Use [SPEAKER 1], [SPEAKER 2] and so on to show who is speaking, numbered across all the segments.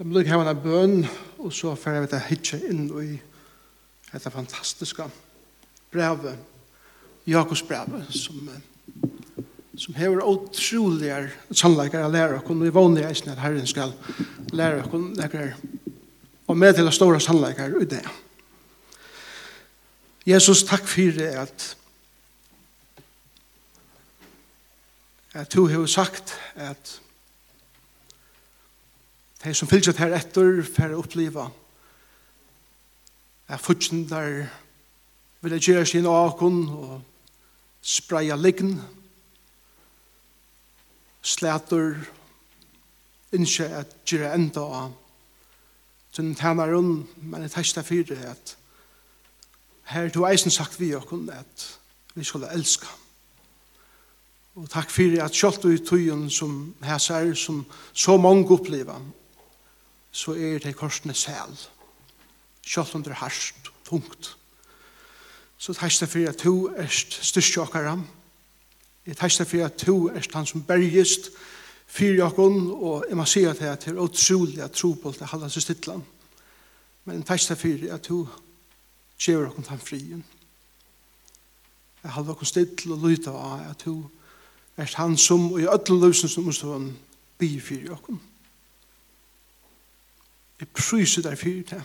[SPEAKER 1] Jeg må lukke hemmene bøn, og så får jeg vite hitje inn i dette fantastiske brevet, Jakobs brevet, som, som hever utrolige sannleikere å lære oss, og vi vanlige eisen at Herren skal lære oss nekker, og med til å store sannleikere i det. Jesus, takk for det at at du har sagt at De som fylgjøt her etter for å oppleve at futsen der vil jeg gjøre sin akon og spreie liggen, slæter, ikke at gjøre enda av den tænaren, men jeg testa fyrir at her tu eisen sagt vi okkur at vi skulle elska. Og takk fyrir at sjálft i tøyen som hæsar, som så mange uppliva så er det korsene sel. Selv under det tungt. Så takk det for at du er styrst jokkere. Jeg takk det for at du er han som bergist fyrir okkon, og jeg må si at det er utrolig at tro på det halda seg stittlan. Men takk det for at du gjør okkon tan frien. Jeg halda okkon stittl og lyta av at du er han som, og i ödlen løsning som måste han byr fyrir okkon. Jeg pryser deg for det.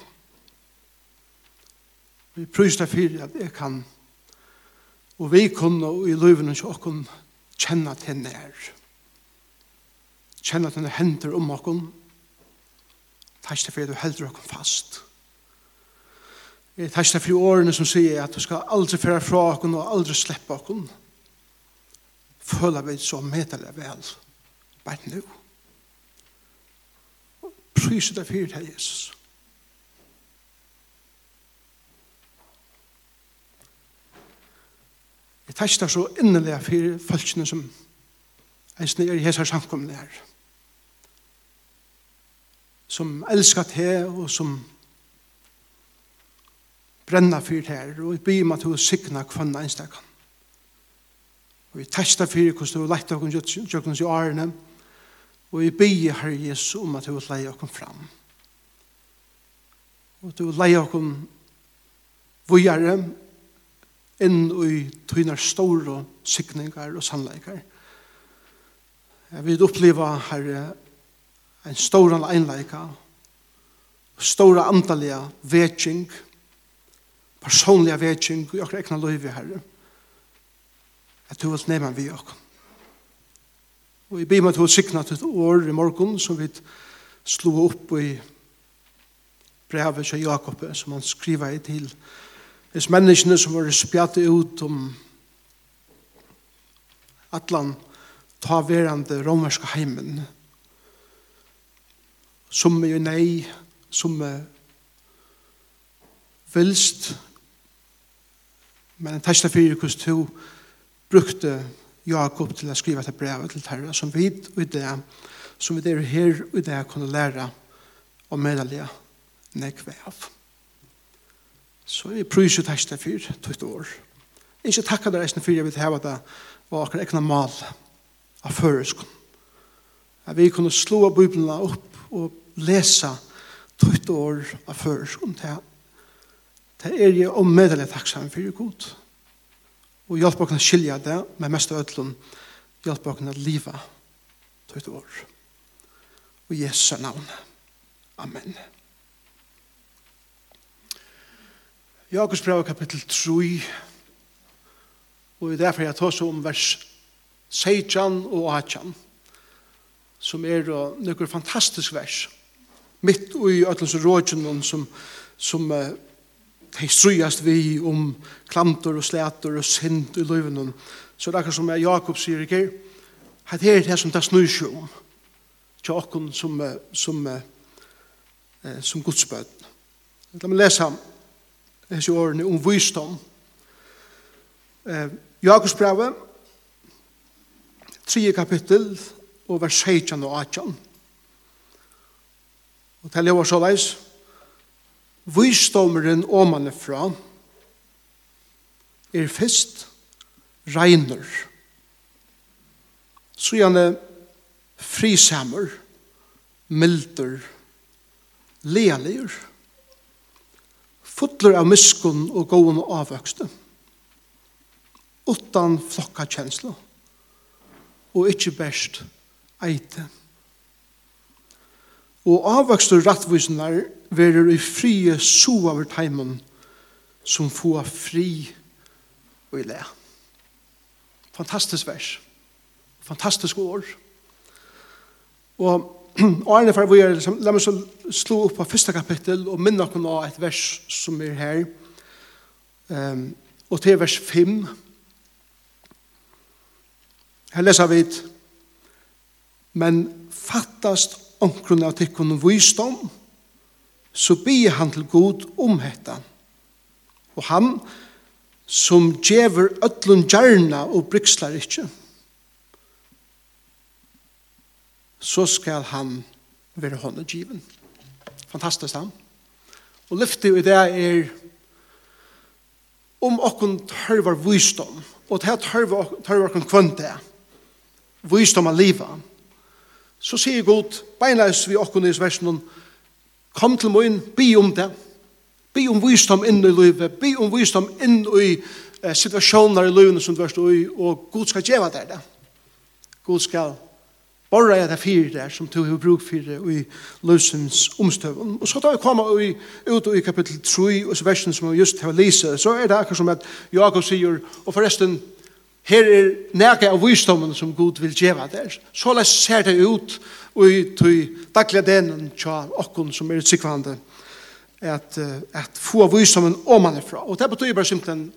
[SPEAKER 1] Jeg pryser deg for at jeg kan, og vi kunne og i løyvene ikke åkken kjenne at henne er. Kjenne at henne hender om åkken. Takk til for at du helder åkken fast. Jeg takk til for årene som sier at du skal aldri føre fra åkken og aldri slippe åkken. Føler vi så medelig vel. Bare nå. Bare nå Pryset deg fyrir her, Jesus. Jeg tæst deg så innelig fyrir folkene som eisne er i hese samkomne her. Som elskar te og som brenna fyrir her. Og jeg byr meg til å sikna kvann einstakan. Og vi tæst deg fyrir hvordan du leit av kun jøkkens i årene. Og Og jeg bygger Herre Jesu om at du vil leie oss fram. Og du vil leie oss vujere inn i tynar store sykningar og sannleikar. Jeg vil oppleve Herre en storan einleika stora andaliga vetjing, personliga og jeg kan ikke løyve Herre. At du vil nema vi oss. Og jeg ber meg til å sikne til et år i morgen som vi slo opp i brevet til Jakob som han skriver i til Hvis menneskene som var spjattet ut om atlan ta verande romerske heimen som er jo nei som er vilst men en testa fyrir hvordan du brukte Jakob til å skrive til brevet til Terra, som vi i det, som vi der her i det kunne lære og medelige nekve av. Så vi prøver takk til fyr, tøyt år. Ikke takk til reisende fyr, jeg vil heve det, og akkurat ekne mal av føreskånd. At vi kunne slå av Bibelen opp og lese tøyt år av føreskånd til Det er jeg om medelig takksom for god. Og hjelp oss å skilja det, med mest av ødelen, hjelp oss å liva et år. Og Jesu navn. Amen. Jakobs brev kapittel 3, og det er derfor jeg tar så om vers 16 og 18, som er noen fantastisk vers, midt i ødelen som som, som uh, de strøyast vi om klamtor og slætor og synd i løyven. Så det er akkurat som Jakob sier ikke, at det er det som det snur seg om. Til okken som, som, som, som godsbød. La meg lese disse årene om visdom. Eh, Jakobs brevet, 3 kapittel, og vers 16 og 18. Og til jeg var så leis, Vysdommeren omanifra er fest regner. Så gjerne frisammer, milder, lealier, fotler av miskun og gåen og avvøkste, utan flokka kjensla, og ikkje best eite. Og avvøkste rattvisnar verer i frie so over teimen som få fri og i le. Fantastisk vers. Fantastisk år. Og Arne for vi er, la meg så slå opp på første kapittel og minne noen av et vers som er her. Um, og til vers 5. Her leser vi Men fattast omkron av tikkun visdom, så bier han til god om hetta. Og han som djever ötlun gjerna og brykslar ikkje, så skal han være hånda given. Fantastisk han. Og lyftet i det er om okkun tørvar visdom, og det her tørvar, okkun okken kvønte, visdom av livet, så sier Gud, beinleis vi okkun i versen, og Kom til min, bi om det. Bi om visdom inn i livet. Bi om visdom inn i eh, situasjoner i livet som du er i. Og Gud skal gjøre deg det. Gud skal borra jeg det fire der som du har bruk fyrir i løsens omstøven. Og så da vi kommer i, ut i kapittel 3 og versen som vi just har lyset, så er det akkur som at Jakob sier, og forresten, her er nærke av visdommen som Gud vil gjeva der. Så la ser det ut og i tøy daglige delen tja okkon som er utsikvande at, at få visdommen omanifra. Og det betyr bare simpelthen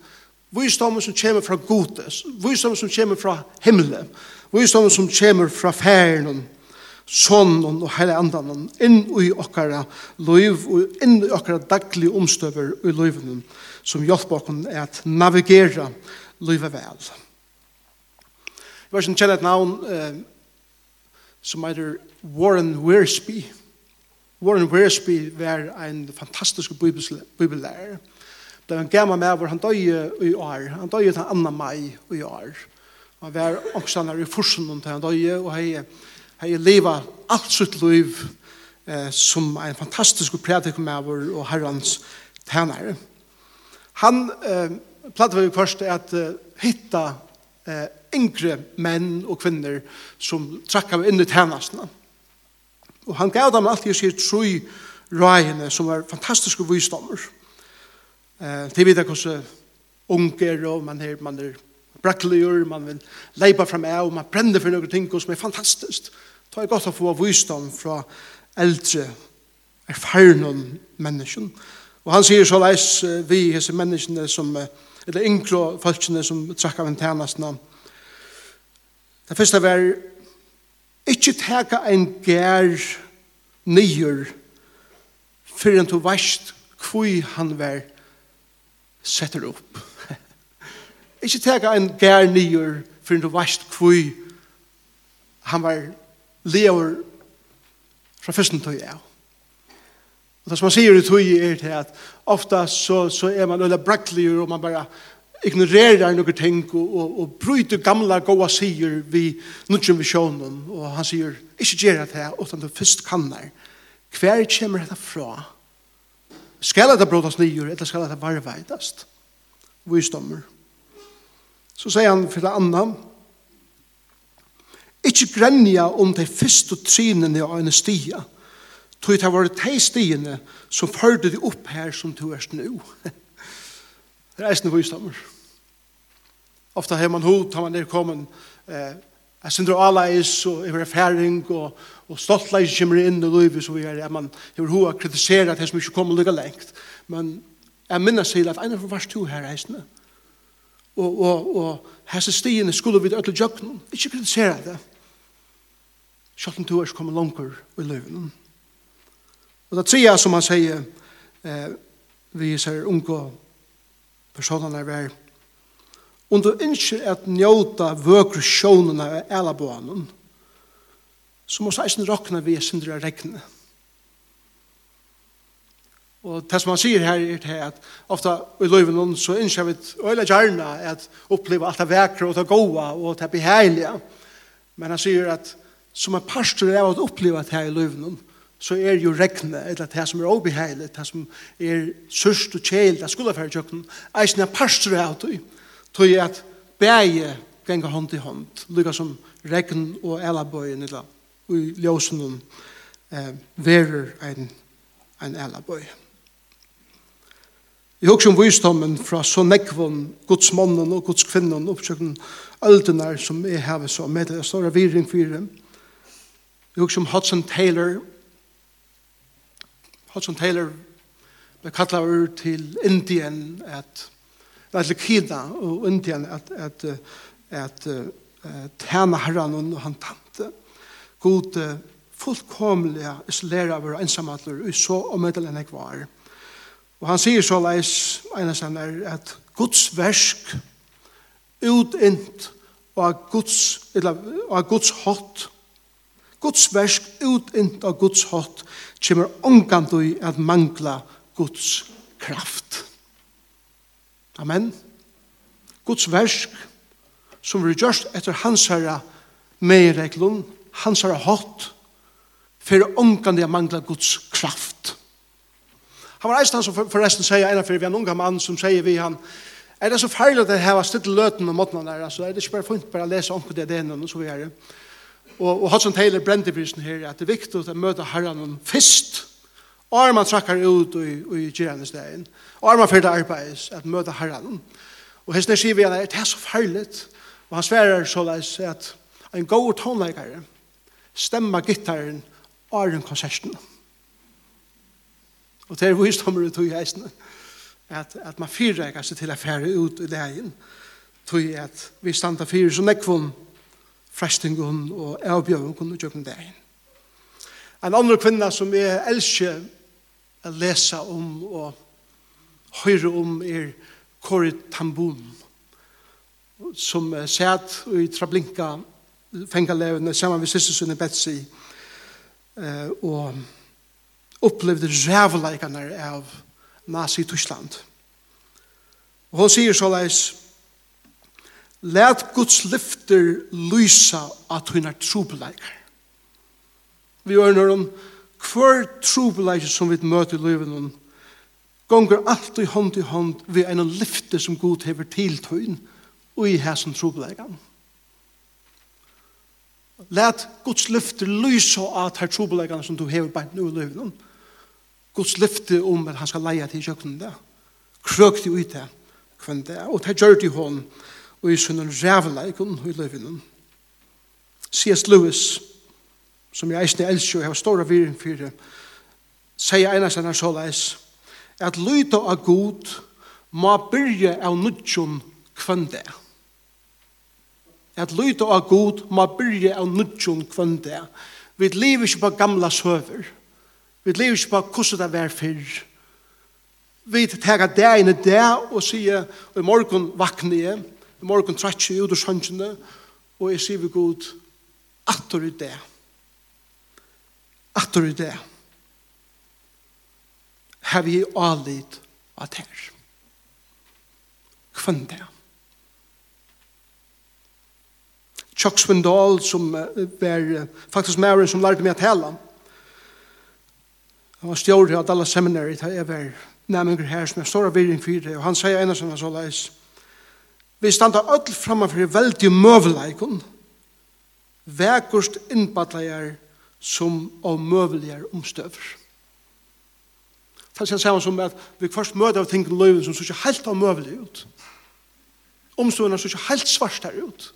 [SPEAKER 1] visdommen som kommer fra godes, visdommen som kommer fra himmelen, visdommen som kommer fra færen, sonen og hele andan, inn i okkara liv og inn i okkara daglige omstøver i livene som hjelper oss at navigera livet vel. Jeg var ikke kjent et navn eh, som heter Warren Wiersbe. Warren Wiersbe var en fantastisk bibellærer. Det var en gammel med hvor han døg i år. Han døg den 2. mai i år. Han var omstander i forsen til han døg, og hei, hei leva alt sitt liv eh, som en fantastisk prædik med vår og herrens tænare. Han eh, platt var jo først at eh, hitta eh, yngre menn og kvinner som trakka av inn i tjenestene. Og han gav dem alltid sier tru røyene som var fantastiske visdommer. Eh, til videre hvordan unger og man er, man er brakkeligur, man vil leipa fram av, man brenner for noen ting som er fantastisk. Det er godt å få visdom fra eldre, erfarne mennesken. Og han sier så leis vi, hese menneskene som eh, eller yngre folkene som trakk av en tjenestene. Det første var ikke teka en gær nyer før en to verst hvor han var setter opp. ikke teka en gær nyer før en to verst hvor han var lever fra første tøy av. Og det som man sier i tog er til at ofta så, så er man øyla brakkligur og man bare ignorerar noen ting og, og, og bryter gamla goa sier vi nudgen visjonen og han sier ikke gjerra det her utan du først kannar. Hver kommer dette fra skal det bråtast nyer eller skal det varveidast visdommer så sier han for det andre ikke grenja om de første trinene av en stia Tog det var de stiene som førte deg opp her som du er nå. Det er eisende visdommer. Ofta har man hod, har man nedkommen eh, Jeg synder alleis, og jeg er erfaring, og, og stoltleis kommer inn i livet, så vi er, at man har hod hva kritisera det som ikke kommer lykke lengt. Men jeg minnes til at en av vars to her eisende, Og, og, og hese stiene skulle vi ødel jøkken, ikke kritisere det. Sjøtten to er kommet langer i livet. Og det tredje som han sier eh, vi ser unge personene er om du ikke at njøta vøkere sjånene av alle elaboanen, så må eisen råkne vi sindre regne. Og det som han sier her er det at ofta i løyven så innskjer vi øyla gjerne at oppleva alt det vekre og det gode og det beheilige. Men han sier at som en pastor er å oppleva det her i løyven så er jo regnet, eller det som er obeheilig, det som er sørst og kjel, det skulle være kjøkken, eisen er parstre av det, tog at bæge ganger hånd i hånd, lykka som regn og elabøyen, eller i ljøsen eh, verer en, en elabøy. Jeg husker om visdommen fra så nekvån, godsmannen og godskvinnen, oppsøkken øldene som er hevet så med det, store står viring for dem. Jeg husker om Hudson Taylor, Hudson Taylor ble kallet over til Indien at nei, til Kina og Indien at at at tæna herran og han tante. God fullkomlig isolera av ensamhetler og så om et eller annet var. Og han sier så leis en av at Guds versk utint og Guds, eller, og Guds hot Guds versk utint av Guds hot kommer ångandøy at mangla Guds kraft. Amen. Guds versk som vi gjørst etter hans herra meireglun, hans herre hatt, for i at mangla Guds kraft. Han var eistan som forresten sier, en fyrir vi en unga mann som sier vi han, er det så feil at det heva stilt løten om måten der, altså er det ikke bare funnet bare å lese om det det og så videre. Er Og, og Hudson Taylor brente prisen her at det er viktig å møte herren først. Og man trakker ut i, i gjerne stegen. Og man fyrir arbeids at møte herren. Og hans sier vi det er så farligt. Og han sverer så leis at en god tonleikare stemmer gittaren av den konserten. Og det er visdommer ut i heisene. At, at man fyrreikar seg til å fære ut i dagen, Tog at vi standa fyrir som nekvun frestingen og avbjøringen og gjøkken dagen. En andre kvinne som jeg elsker å lese om og høre om er Kori Tambun som er sett i Trablinka fengalevene sammen med søstersunne Betsy og opplevde rævleikene av nazi-Tyskland. Og hun sier såleis, Læt Guds lyfter lysa at hun er trobeleikar. Vi ørner om hver trobeleikar som vi møter i livet noen, gonger alt i hånd i hånd ved en lyfte som Gud hever til tøyen og i hæsen trobeleikar. Læt Guds lyfter lysa at her trobeleikar som du hever bænt nu i livet noen, Guds lyfte om at han skal leia til kjøkken det. Krøk til ut det. Kvendt det. Og det gjør det i hånden og i sunne rævleikon i løyvinen. C.S. Lewis, som jeg eisne elsker og har stora virin fyrir, sier einas sannar så leis, at lyta av god må byrja av nudjon kvende. At lyta av god må byrja av nudjon kvende. Vi lever ikke på gamla søver. Vi lever ikke på hvordan det var fyrr. Vi tar det inn i det og sier, og i morgen vakner jeg, i morgen trætje ut ur sønnsene, og jeg sier vi god, atter i det. Atter i det. Her vi er avlid av her. Kvann det. Chuck Swindoll, som var faktisk med som lærte meg at hele. Han var stjåret av Dallas Seminary, da jeg var nærmengur her som jeg står av virring fyrir, og han sier en av sånne så leis, Vi standa öll framme for veldig møveleikon, vekkust innbattlegar som av møvelegar omstøver. Fast er samme som at vi først møter av tingene løyven som ser ikke helt av møvelig ut. Omstøvene ser ikke helt svart her ut.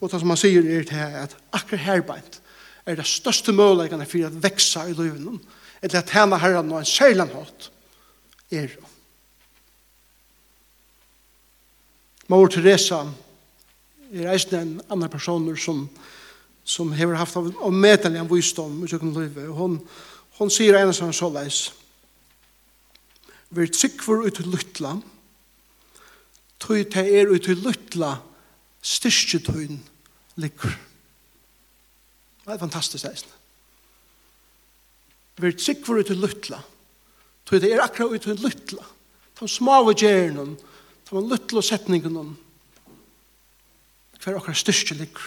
[SPEAKER 1] Og det som han sier er til at akkur herbeint er det største møvelegane for å veksa i løyven, eller at henne herren og en særlig hatt er det. Mor Teresa er eisen en annan personer som, som hever haft av, av medelig en visdom i kjøkken livet. Og hon, hon sier en som så leis. Vi er tryggfor ut til luttla, tøy til er ut i luttla, styrketøyn ligger. Det er fantastisk eisen. Vi er tryggfor ut til luttla, tøy til er akkurat ut i luttla, de smave gjerne, Det var lyttel og setningen om hver okkar styrke ligger.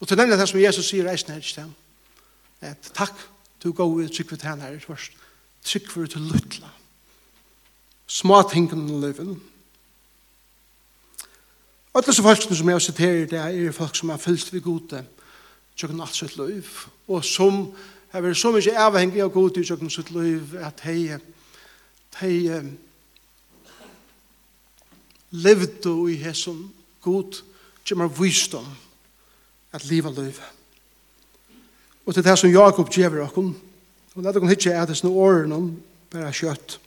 [SPEAKER 1] Og til nemlig det som Jesus sier reisen her, Kristian, at takk, du går ut trygg for henne her, først, trygg for til lytla. Små tingene i livet. Og disse folkene som jeg har siterer, det er folk som har fyllt ved gode, tjøkken alt sitt liv, og som har vært så mye avhengig av gode i tjøkken sitt liv, at hei, hei, levdu i hesson god kjemar visdom at liva liv. Og til det som Jakob gjever okkur, og lette okkur hitje er dessne åren bare kjøtt,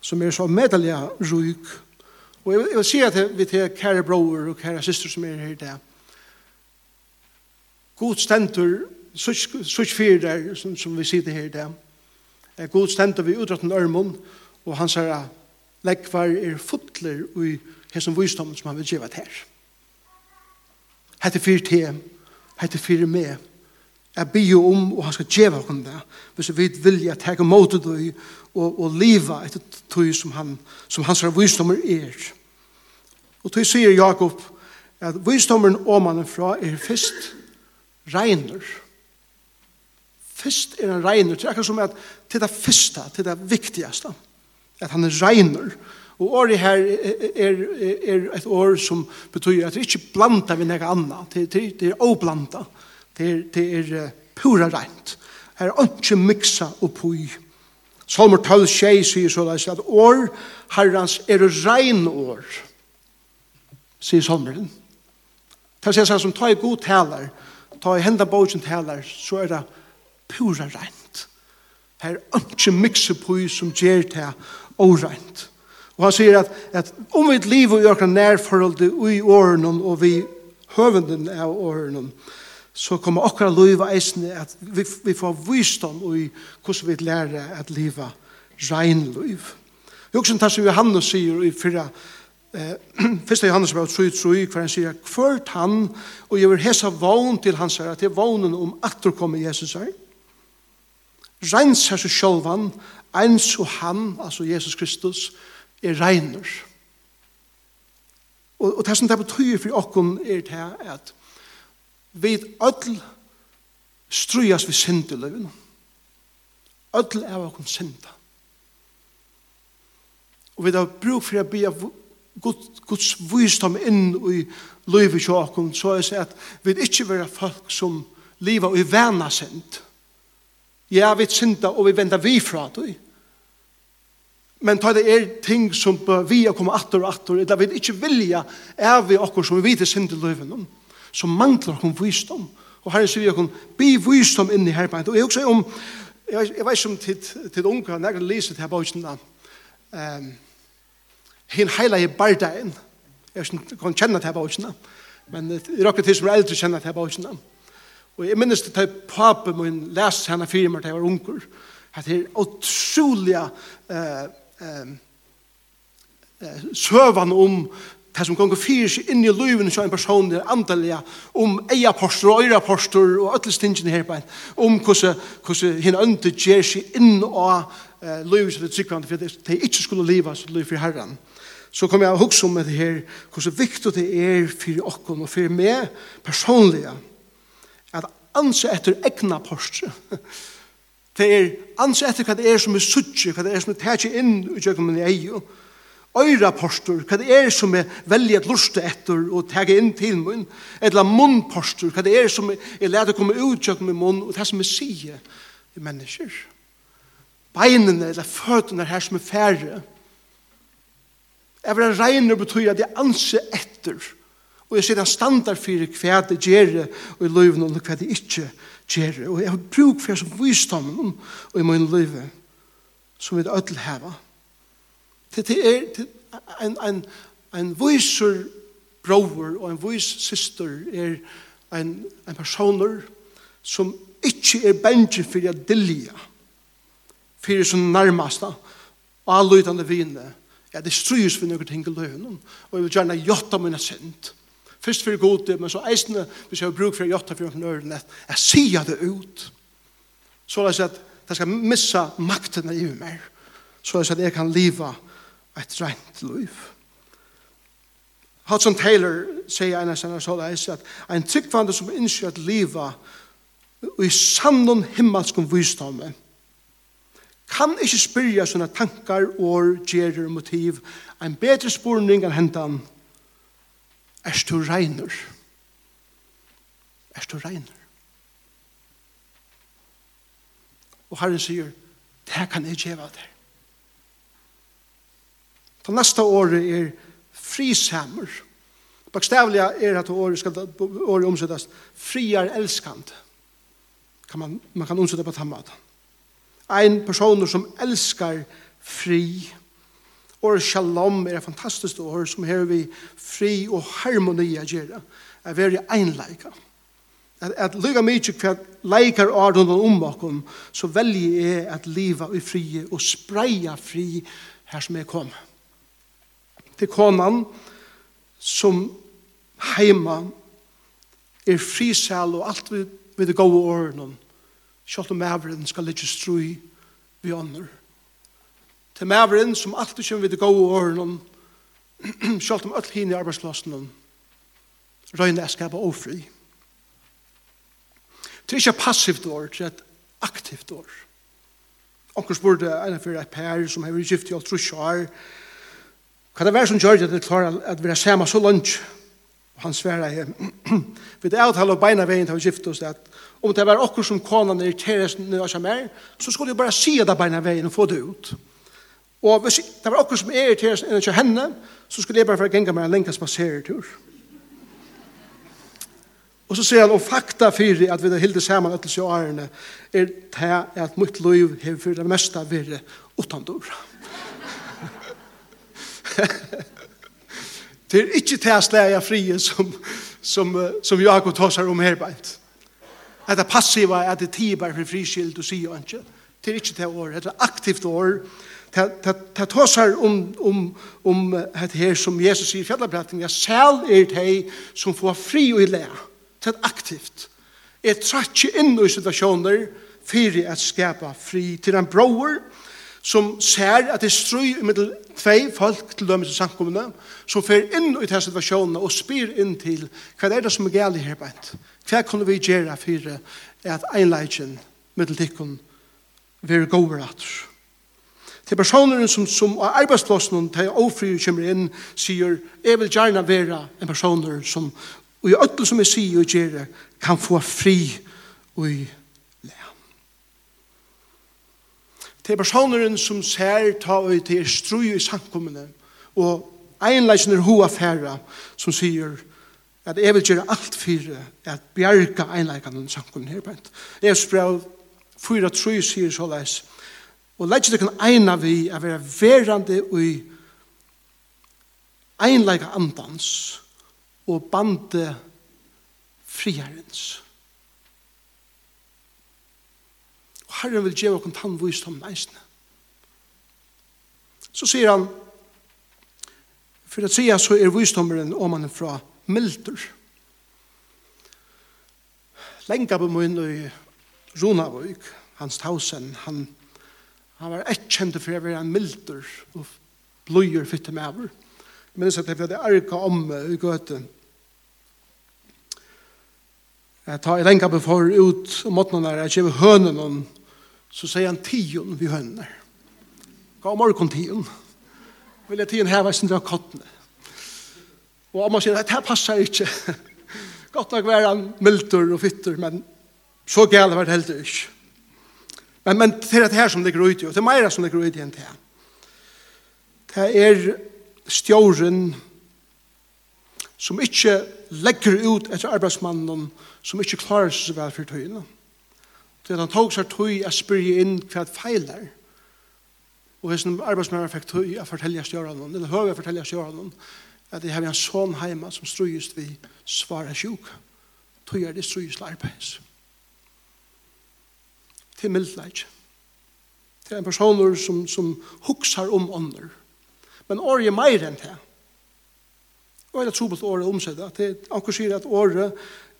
[SPEAKER 1] som er så medalja rujk. Og jeg vil, jeg vil si at vi til kære bror og kære syster som er her i dag, god stendur, sutt fyrir der, som, som vi sitter her i dag, god stendur vi utratten ørmon, og hans herre lekvar er fotler ui hesson visdom som han vil givet her. Hette fyrir te, hette fyrir me, jeg bygger om, og han skal gjeva okkur det, hvis vi vilja teka mot det og, og liva etter tog som, han, som hans visdommer er. Og tog sier Jakob at visdommeren åmannen fra er fyrst regner. Fyrst er han regner, det er akkur som at til det fyrsta, til det viktigaste at han er regner. Og året her er, er er et år som betyr at det ikke blanda vi noe annet. Det, det, det er oblanda. Det er, det er pura rent. Her er ikke miksa oppi. Salmer 12, 6 sier så det at år herrans er rein år, sier salmeren. Det sier seg som ta i god taler, ta i henda bogen taler, så er det pura rent. Her er ikke miksa oppi som gjer til orent. Og han sier at, at om vi liv og gjør nærforhold i årene og vi høvenden av årene, så kommer akkurat liv og eisene at vi, vi får visdom i hvordan vi lærer at livet rein liv. Jeg også tar som Johannes sier i fyrra eh, Fyrsta Johannes brev 3, 3, hver han sier Kvørt han, og jeg vil hesa vogn til hans her, til det vognen om at du kommer Jesus her. Rens her så sjølvan, Ein og han, altså Jesus Kristus, er regner. Og, og det som det betyr for okken er det at vi ødel strujas vi syndeløven. Ødel er okken synda. Og vi har bruk for å be av Guds visdom inn i livet til okken, så er det at vi ikke vil folk som lever i vana synd. Ja, vi synda og vi vender vi fra det. Men ta det er ting som vi har kommet atter og atter, eller vi ikke vilja er vi okkur som vi vet i sindeløyven, som mangler okkur visdom. Og herren sier vi okkur, bi visdom inn i herbeid. Og jeg også om, jeg, jeg vet som til, til unga, når jeg leser til her bøysen da, um, hin heila i bardagen, jeg kan kjenne til her bøysen da, men i råkker til som er eldre kjenne til her bøysen da. Og jeg minnes til at papen min leste henne firmer til jeg var unger, at det er utrolig uh, eh, søvan om det som gonger fyrir seg inn i løyven som en person er andelige, om eiapostor og øyrapostor og ødelstingene her på om hvordan, hvordan henne ønte gjer seg inn og eh, løyven som det tryggvande, for at de ikke skulle leva som løy for herren. Så kom jeg hugsa om det her, hvordan viktig det er för okken og för meg personlige, at anse etter egna pastor Det er ans etter hva det er som er suttje, hva det er som er tætje inn i tjøkken min ei, øyraporster, hva det er som er veldig at luste etter og tætje inn til min, eller munnporster, hva det er som er lærte å komme ut tjøkken min munn, og det som er sige i mennesker. Beinene eller føttene her som er færre. Jeg vil regne betyr at jeg anser etter, Og jeg ser en standard for hva det gjør og i løven og hva det ikke gjør. Og jeg har bruk for som visdommen og i min løve som vi ødel heva. Det er en, en, en viser bror og en vis syster er en, en personer som ikke er bensje for å dilja for det som nærmest og alle alløytende vine ja, det strys for noen ting i løven og jeg vil gjerne gjøre mine synd og Først for gode, men så eisende, hvis jeg har bruk for å gjøre for å at jeg sier det ut. Så la at jeg skal missa makten i meg. Så la at jeg kan leve et rent liv. Hudson Taylor sier en av sine så leis at en tryggvande som innskjer at liva i sannon himmelskom visdomme kan ikke spyrja sånne tankar, år, gjerer, motiv. En bedre spurning enn hentan Er du regner? Er du regner? Og Herren sier, det kan jeg gjøre deg. Det neste året er frisammer. Bakstavlig er at året skal året omsettes friar elskant. Kan man, man kan omsette på tammat. Ein person som elskar fri Og shalom er et fantastisk ord som her vi fri og harmoni at gjøre. Er være einleika. At, at lyga mykje hva leikar åren og ombakken, så velger jeg at liva i fri og spreia fri her som jeg kom. Til konan som heima er frisal og alt vi, vi det gode åren. Kjalt om maveren skal ikke strui vi ånder til maveren som alltid kommer vi til gode årene, selv om alt henne i arbeidsplassen, røyne er skapet ofri. Det er ikke passivt år, det er et aktivt år. Onker spurte en av et per som har vært gift i alt trus år, hva det være som gjør at det klarer at vi er sammen så lunch? Og han sverre her, vi det er avtale og beina veien til å gifte oss at om det var okkur som konan er teres irriteres nødvendig mer, så skulle jeg bare si det beina veien og få det ut. Og hvis det var akkur som er til enn ikke henne, så skulle jeg bare få genga meg en lenka spaseretur. Og så sier han, og fakta fyrir at vi har hildet saman etter seg årene, er det at mitt liv hever fyrir det meste virre utandur. det er ikke det slæga frie som, som, som Jakob tåsar om her beint. At det passiva er at det tibar for friskild og sier og ikke. Det er ikke det året, det er aktivt året det tåsar om, om, om det her som Jesus sier i fjallabrætning, at sel er det som får fri og i lea, det er aktivt. Jeg tratt inn i situasjoner for at skapa fri til en broer som ser at det strøy middel tvei folk til dømes i samkommene, som fer inn i denne situasjonen og spyr inn til hva er det som er gale her beint? Hva kunne vi gjøre for at einleitjen middel tikkun vil gå over atter? til personer som, som av arbeidsplassen til ofri kommer inn, sier, jeg vil gjerne være en personer som, og i ødel som jeg sier og gjør, kan få fri og i le. Til personer som ser ta og til strøy i samkommende, og einleisner hoa færa, som sier, at jeg vil gjøre alt for at bjerga einleikene samkommende her. Jeg spør, fyra trøy sier så leis, Og legg kan eina vi er være verande i einleika andans og bande friherrens. Og Herren vil gjøre okken tann visdom eisne. Så sier han, for at så er visdommeren om han fra milder. Lenga på munn i Ronavøyk, hans tausen, han Han var ett kjent for å være en milder og bløyer fytte med over. Jeg minnes at jeg hadde arka om i gøten. Jeg tar en enka befor ut om måttene der, jeg kjever hønen, så sier han tion vi Gå om morgon tion. Vil jeg tion heva sin dra kottene. Og om man sier, det her passer ikke. Godt nok være han milder og fytter, men så gale var det heller ikke. Men, men det er det her som ligger ute, og det er meira som ligger ute enn det. Det er stjåren som ikke legger ut etter arbeidsmannen som ikke klarer seg vel for tøyene. Det er han tog seg tøy å spyrje inn hva det feiler. Og hvis en arbeidsmann fikk tøy å fortelle stjåren, eller høy å fortelle stjåren, at det har en sånn heima som strøyest vi svarer sjuk. Tøy er det strøyest arbeids til mildleik. Det er en person som, som huksar om ånder. Men året er meir enn det. Og det er trobult året omsett. At er akkur sier at året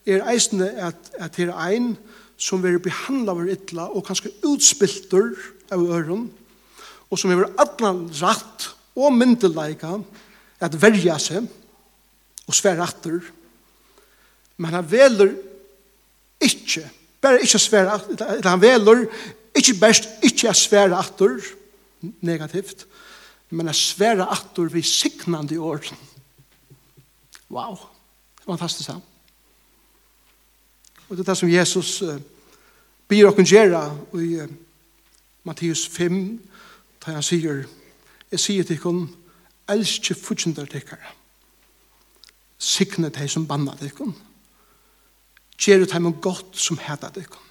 [SPEAKER 1] er eisende at, at det er ein som vil behandla vår ytla og kanskje utspiltur av øren og som vil atlan rett og myndeleika at verja seg og sver atter men han veler ikke Bare ikke svære, eller han veler, ikke best, ikke svære atter, negativt, men at svære atter vi signande år. Wow, det var fantastisk han. Og det er det som Jesus uh, byr okken gjera i uh, Matteus 5, da han sier, jeg sier til henne, elsker fortjenter til henne. Sikne deg som banna til henne. Gjer ut heimen godt som heta dykkan.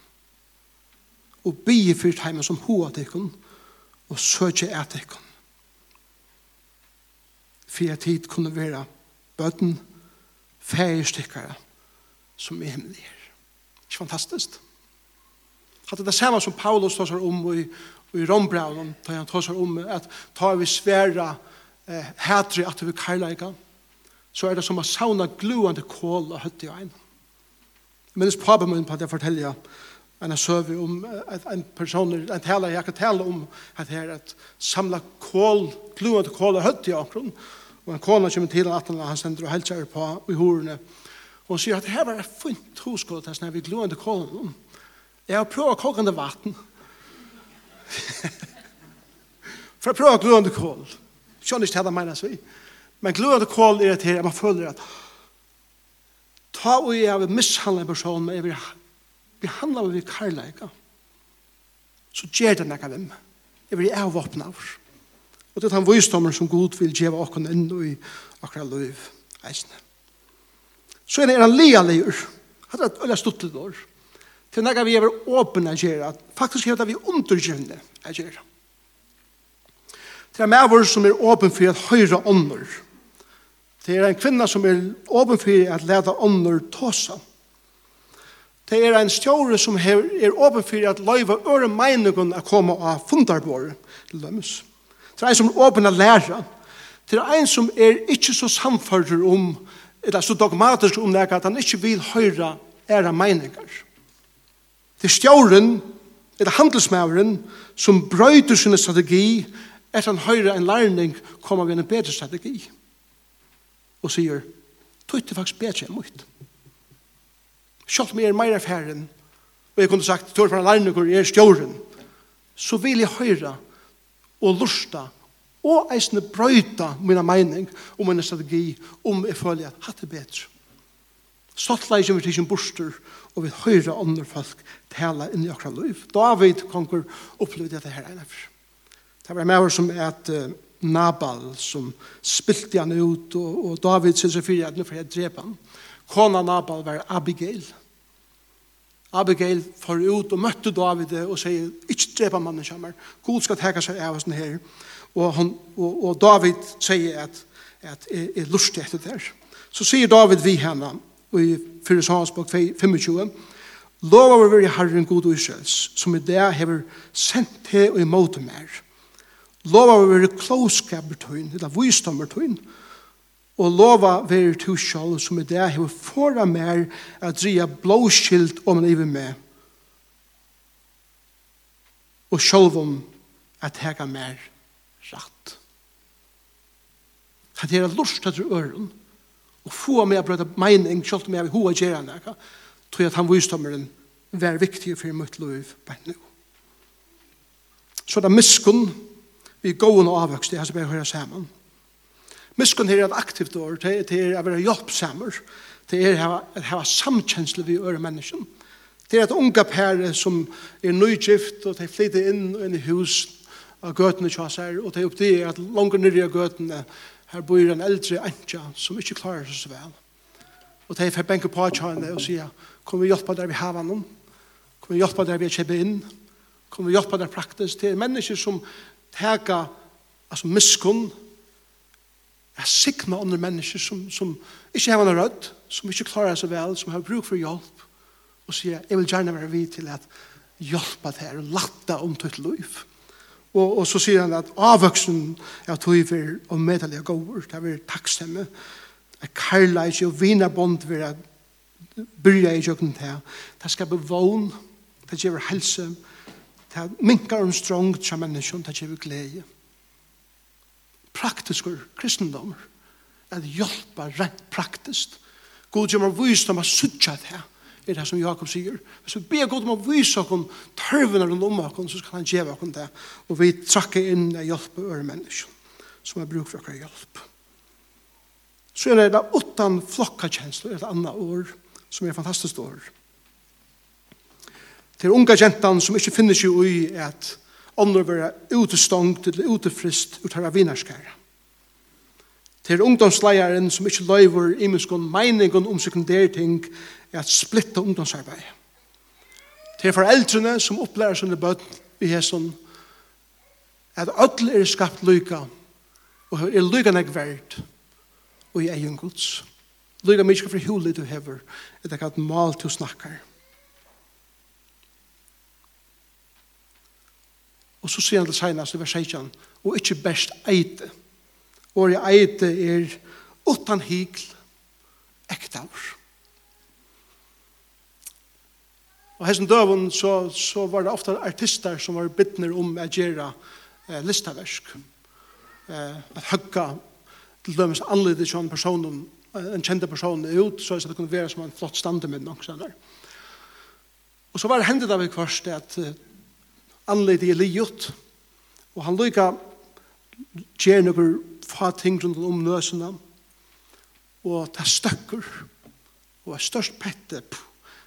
[SPEAKER 1] Og bygge fyrt heimen som hoa dykkan. Og søkje et dykkan. For at hit kunne være bøtten færgstikkare som er himmelig her. Ikke fantastisk? Hatt det samme som Paulus tar seg om i, i Rombraunen, da han tar seg om at tar vi svære eh, hætri at vi karlaika, så er det som å sauna gluande kål og høtti i egnet minnes pappa min på at jeg forteller en søve om at en person, en taler, jeg kan tale om at her at samla kål, kluven til kål er høtt i akron, og en kål kommer til at han sender og helser på i horene, og hun sier at her var et fint hoskål til sånn at vi kluven til kålen. Jeg har prøvd kokende vatten, for jeg prøver kluven til kål. Skjønner ikke hva det mener vi. Men kluven til kål er at man føler at Ta og jeg vil mishandle en person, men jeg vil behandle meg ved karlæga, Så gjør det nekka vim. Jeg vil avvåpne av. Og det er den visdommen som Gud vil gjøre åkken inn i akkurat liv. Eisne. Så er det en lia liur. Det er et øyla stuttelig år. Til nekka vi er åpne å gjøre. Faktisk er det vi undergjønne å gjøre. Det er med som er åpen for at høyre ånder. Det er en kvinna som er åpenfri at leda ånder tåsa. Det er en stjåre som er åpenfri at leiva øre meningen å koma av fundarbåret til dømes. Det er en som er åpen a læra. Det er en som er ikke så samfører om, eller så dogmatisk om det at han ikke vil høyra æra meiningar. Det er stjåren, eller handelsmæveren, som brøyder sin strategi etter han høyra en lærning kommer vi en bedre strategi og sier, tøyt er faktisk bedre enn mot. Selv om jeg er mer erfaren, og jeg kunne sagt, tør for en lærne hvor jeg er stjåren, så vil jeg høre og lusta og eisne brøyta mina meining og mina strategi om jeg føler at hatt er bedre. Stoltleik vi til borster og vi høyre andre folk tala inn i akra liv. David konkur opplevde dette her enn Det var med som er at uh, Nabal som spilte han ut og, og David sier seg fyrir at nå får jeg drepe han. Kona Nabal var Abigail. Abigail får ut og møtte David og sier ikke drepa mannen kommer. God skal teka seg av oss her. Og, han, og, og David sier at, at jeg, er lustig etter der. Så sier David vi henne i 4. Sansbok 25 Lovar vi herren god og Israels som i det hever sendt til og imot mer. Lova å være klåskaper tøyn, eller visdommer tøyn. Og lova å være to sjål som i det har fåra mer at dria blåskilt om en iver med. Og sjål om at hega mer ratt. Kan det er lust etter øren og få meg å brøyde mening sjål om jeg vil hoa gjerra nekka tror at han visdommeren var viktig for mitt liv bare nå. Så det er miskunn vi gåen og avvøkst, det er som jeg hører sammen. Miskunn er et aktivt år, det er å være hjelpsammer, det er å ha samkjensle vi øre mennesken. Det er et unga pære som er nøygift, og de flytter inn inn i hus av gøtene kjøs her, og de oppdager at langt nere av gøtene, her bor en eldre antja som ikke klarer seg så vel. Og de får benke på kjønne og sier, kom vi hjelpe der vi har noen, kom vi hjelpe der vi er kjøpet inn, kom vi hjelpe der praktisk, det er mennesker som teka altså miskunn er sikna andre mennesker som, som ikke har en rødt, som ikke klarer seg vel, som har bruk for hjelp, og sier, jeg vil gjerne være vid til at hjelpe deg og latte om ditt liv. Og, og så sier han at avvøksen av tøyver og medelige gåver, det er takkstemme, at karla ikke og vina bond vil at byrja i jøkken til, det skal bevån, det gjør helse, det det minkar om strångt som menneskjon, det gjør glede. Praktiskur kristendommer, at hjelpa rent praktiskt. God gjør meg vys om å sutja det er det som Jakob sier. Hvis vi ber God om å vise oss tørvene rundt om oss, så skal han gjøre oss det. Og vi trakker inn og hjelper øre mennesker som har bruk for å hjelp. Så er det åttan flokkakjensler, et annet år, som er fantastisk år til unga gentan som ikkje finner seg ui at ånder vera utestangt eller utefrist ut av vinarskæra. Til ungdomsleieren som ikkje løyver imenskon meiningon om sekundærting er at splitta ungdomsarbeid. Til foreldrene som opplærer sånne bøtt i hesson at öll er skapt lyka og er lyka nek verd og i egen gods. Lyka mykje for hulet du hever etter at mal til snakkar. snakkar. Og så sier han det senast i vers 16, og ikke best eite. Og Året eite er utan hikl ektaur. Og hessen døven så, så var det ofte artister som var bittner om å gjøre eh, listaversk. Eh, at høgga til dømes til en person, en kjente person ut, så det kunne være som en flott standemenn. Og så var det hendet av i kvart at anleit i liot, og han lykka gjør noen fa ting rundt om nøsene, og ta støkker, og er størst pette,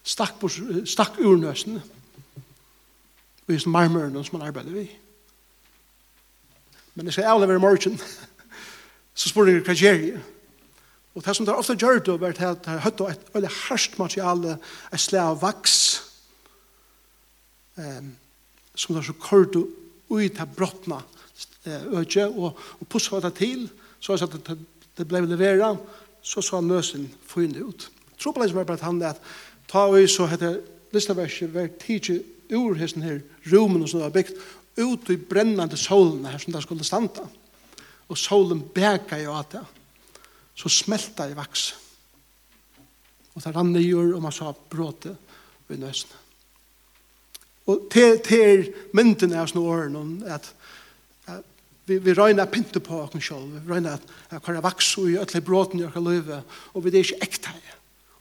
[SPEAKER 1] stakk, på, stakk ur nøsene, og just marmøren som han arbeider vi. Men det skal alle være morgen, så spør jeg hva gjør jeg? Og det som det ofte gjør det, er at det høyde et veldig harskt materiale, et slag av vaks, um, som det er så kort og ut av brottene øke, og, og pusset det til, så er det at det ble leveret, så sa løsen funnet ut. Tropelen som er bare han at ta og så heter listaverset hver tidsi ur hesten her rumen som det var bygd, ut i brennande solen her som det skulle standa. Og solen bæka i at det. Så smelta i vaks. Og det rann i jord, og man sa bråte ved nøsene. Og til, til mynden er sånn åren om at, at vi, vi røyner pynte på oss selv. Vi røyner at, at hver er vaks og i ødelig bråten i oss løyve. Og vi er ikke ekte her.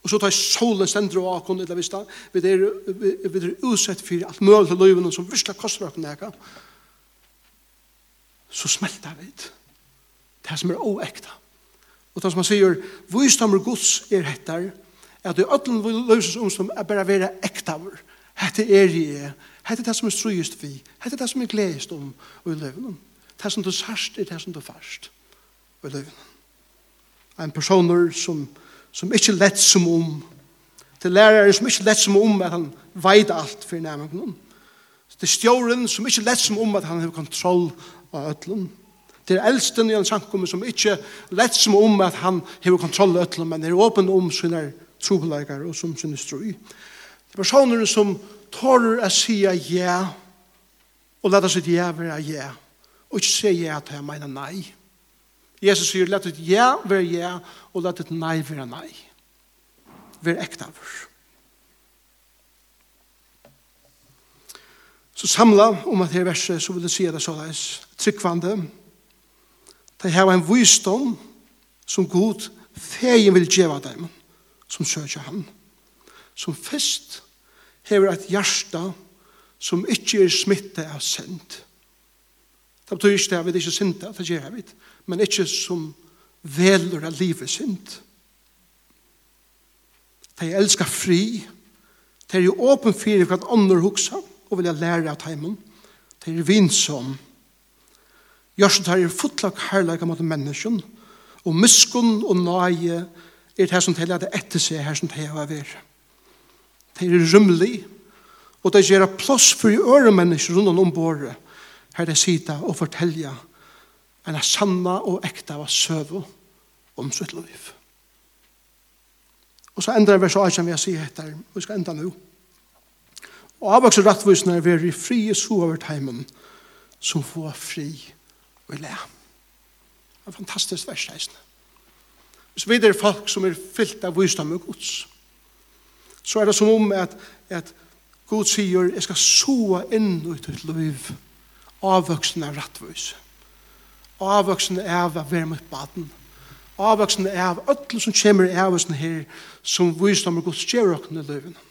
[SPEAKER 1] Og så tar solen stendere av oss, eller vi, vi, er, vi, vi er utsett for alt mulig til løyvene som virkelig koster oss noe. Så smelter vi det. Det som er oekta. Og det som han sier, visdommer gods er hettar, at det er ødelig løyves som er bare å være ektaver. Hette er jeg, hette det som er strøyest vi, hette det som er gledest om i løven. Det som du sørst er det som du først i løven. En personer som, som ikke lett som om, til lærere som ikke lett som om at han veit alt for nærmere Til stjåren som ikke lett som om at han har kontroll av øtlen. til eldsten i en sankum som ikke lett som om at han har kontroll av øtlen, men er åpen om sine trobeleikere og som sine strøy. Det er personer som tårer å si ja, og lette sitt ja være ja, og ikke si ja til jeg mener nei. Jesus sier, lette ditt ja være ja, og lette ditt nei være nei. Vær ekte av oss. Så samla om at her verset, så vil jeg si det såleis, tryggvande, de har en visdom som god fegen vil djeva dem, som søker ham som fyrst hever et hjärsta som ikke er smitte av synd. Det betyr ikke det at vi ikke synder, det gjør vi, men ikkje som velur av livet synd. De elskar fri, de er åpen fyrir for at andre hoksa og vilja lære av teimen. De er vinsom. Gjørsen tar er fotla kærleika mot menneskjen, og muskun og nage er det som teller det etter seg her som teller å være de er rymlig, og de gjør plass for øre mennesker rundt om båret, her de sida og fortelja en er sanna og ekta av søvå om sitt liv. Og så endrar vers 18 vi har sier etter, og vi skal enda nu. Og avvokser rattvisene er veri fri i so over soverdheimen, som får fri og le. Det er fantastisk vers 16. Hvis vi er folk som er fyllt av visdom og gods, så er det som om at, at God sier, jeg skal soa inn i ditt liv, avvøksen er rettvis. Avvøksen av å være mot baden. Avvøksen av ødel som kommer i avvøksen her, som viser om Guds gjørøkken i livet.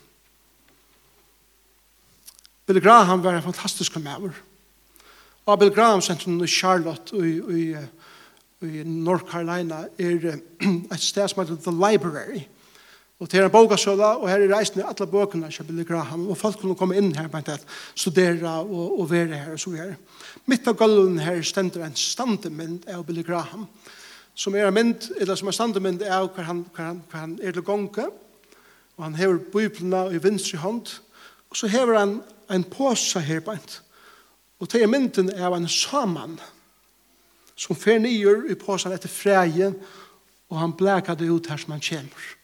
[SPEAKER 1] Billy Graham var en fantastisk maver. Og Bill Graham sentrum i Charlotte i, i, i North Carolina er et sted som heter The Library. Og til en bogasøla, og her er reisende alle bøkene kjøper litt Graham, og folk kunne komme inn her, bare til studere og, og være her, og så videre. Midt av gulven her stender en standemynd av Billy Graham, som er en mynd, eller som er standemynd av hva han, hva han, hva han er til gonga, og han hever bøyplene i vinstre hånd, og så hever han en påse her bare og til mynden er en saman, som fer nyer i påsen etter freien, og han blekade ut her som han kommer.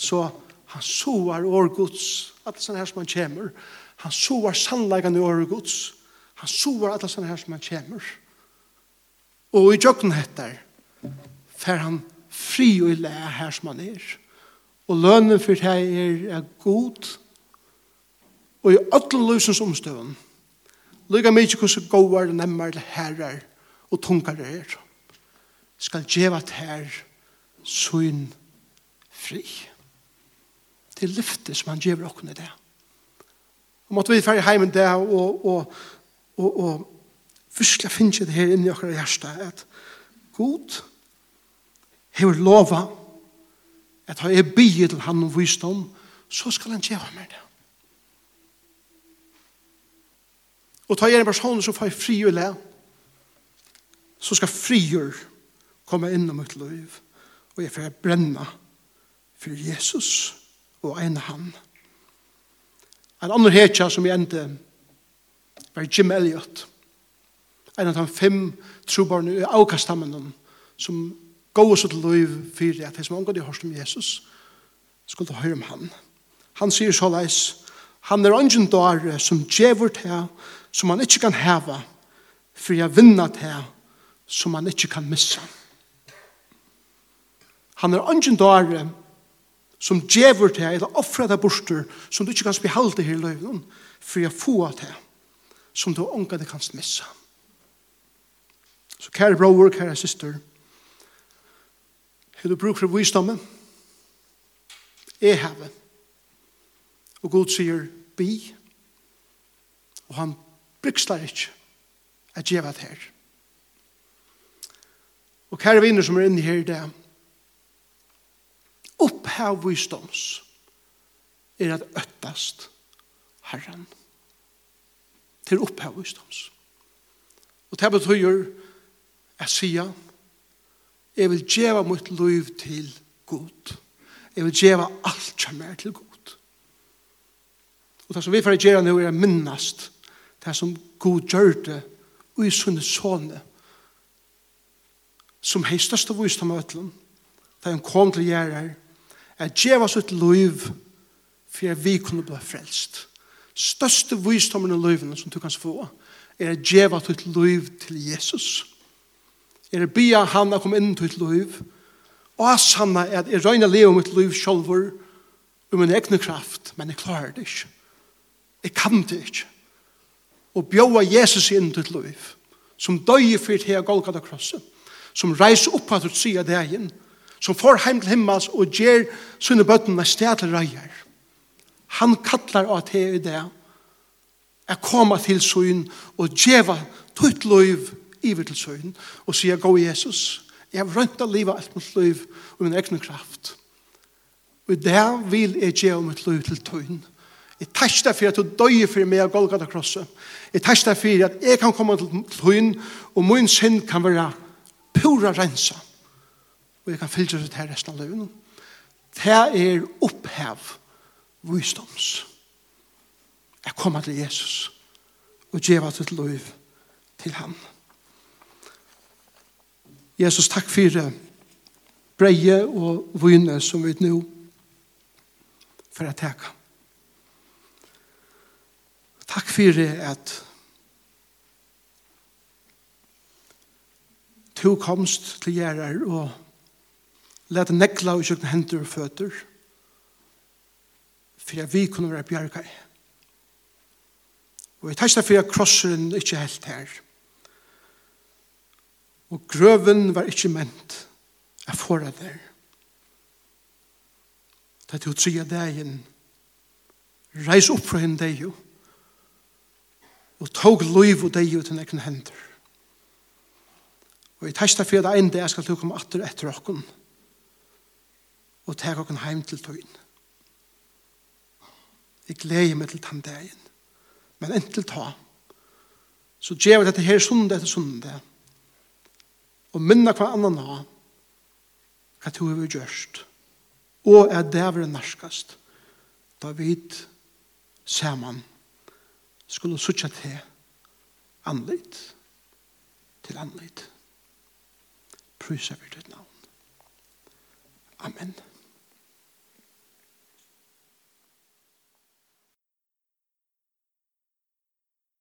[SPEAKER 1] Så han soar år Guds, alt sånn her som han kommer. Han soar sannleggende årgods. år Guds. Han soar alt sånn her som han kommer. Og i jøkken heter, fer han fri og i læ her som han er. Og lønnen for det er, er god. Og i alle løsens omstøvende Lyga mykje hvordan gåar, nemmar, herrar og tungar er. Skal djeva ter, søgn, fri til lyftet som han gjør åkken i det. Og måtte vi færre heimen det og, og, og, og virkelig finne det her inni åkker hjerte at god hever lova at har jeg bygget til han om visdom så skal han gjøre meg det. Og ta jeg en person som får fri og le så skal frigjør komme inn i mitt liv og jeg får brenne for Jesus og en han. En annen hetja som jeg endte var Jim Elliot. En av de fem trobarne i avkastammen som gav oss til liv for at de som omgå de hørst om Jesus skulle høre om han. Han sier så leis, han er ungen dåre som djevur til som han ikke kan heva for jeg vinner til som han ikke kan missa. Han er ungen dåre som som djever til, eller offrer deg borster, som du ikke kan behalde her i løven, for jeg får til, som du ånga det kan missa. Så kære bror, kære syster, har du bruk for visdommen? Jeg har det. Og Gud sier, bi, og han brykslar ikke at djevet her. Og kære vinner som er inne her i det, opphav visdoms er at øttast herren. Til opphav visdoms. Og det betyr at sier jeg vil djeva mitt liv til god. Jeg vil djeva alt som er til god. Og det som vi får gjøre nå er minnast det som god gjør det og i sunne sånne som hei største visdom av øtlen da han kom til gjerrer at djeva sitt liv for at vi kunne bli frelst. Største visdommen i livene som du kan få er at djeva sitt liv til Jesus. Er at bia han kom inn til liv og as er at jeg røyna om mitt liv sjolver om min egne kraft, men jeg klarer det ikke. Jeg kan det ikke. Og bjóa Jesus inn til liv som døy fyrt her Golgata krosset som reis opp at du sier det igjen som får heim til himmels og gjer sunne bøttene sted til røyer. Han kallar av te i det er koma til søyn og djeva tutt løyv iver til søyn og sier, gå Jesus, jeg har rønt av livet alt mot løyv og min egen kraft. Og det vil jeg gjøre mitt løyv til tøyn Jeg tæsj deg for at du døy for meg av Golgata krosset. Jeg tæsj deg for at jeg kan komme til tøgn og min synd kan være pura rensa og jeg kan fylle ut til resten av løven. Det er opphev visdoms. Jeg kommer til Jesus og gjeva til løv til ham. Jesus, takk for breie og vune som vi nå for å teka. Takk for at to komst til gjerrar og Læt nekla og kjøkken hender og føtter, for at vi kunne være bjerga. Og jeg tæsta for at krosseren ikke helt her. Og grøven var ikke ment at fåra der. Det er til å tria dagen. Reis opp fra henne deg jo. Og tog loiv og deg jo til nekken hender. Og jeg tæsla fyrir at en dag skal du komme atter etter okken. Og og tar okken heim til tøyen. Jeg gleder meg til den dagen. Men inntil ta, så gjør vi dette her sundet etter sundet, og minna hva annan ha, hva to vi gjørst, og er det vi narskast, da vi saman skulle sutja til anleit, til anleit. Prysa vi ditt navn. Amen.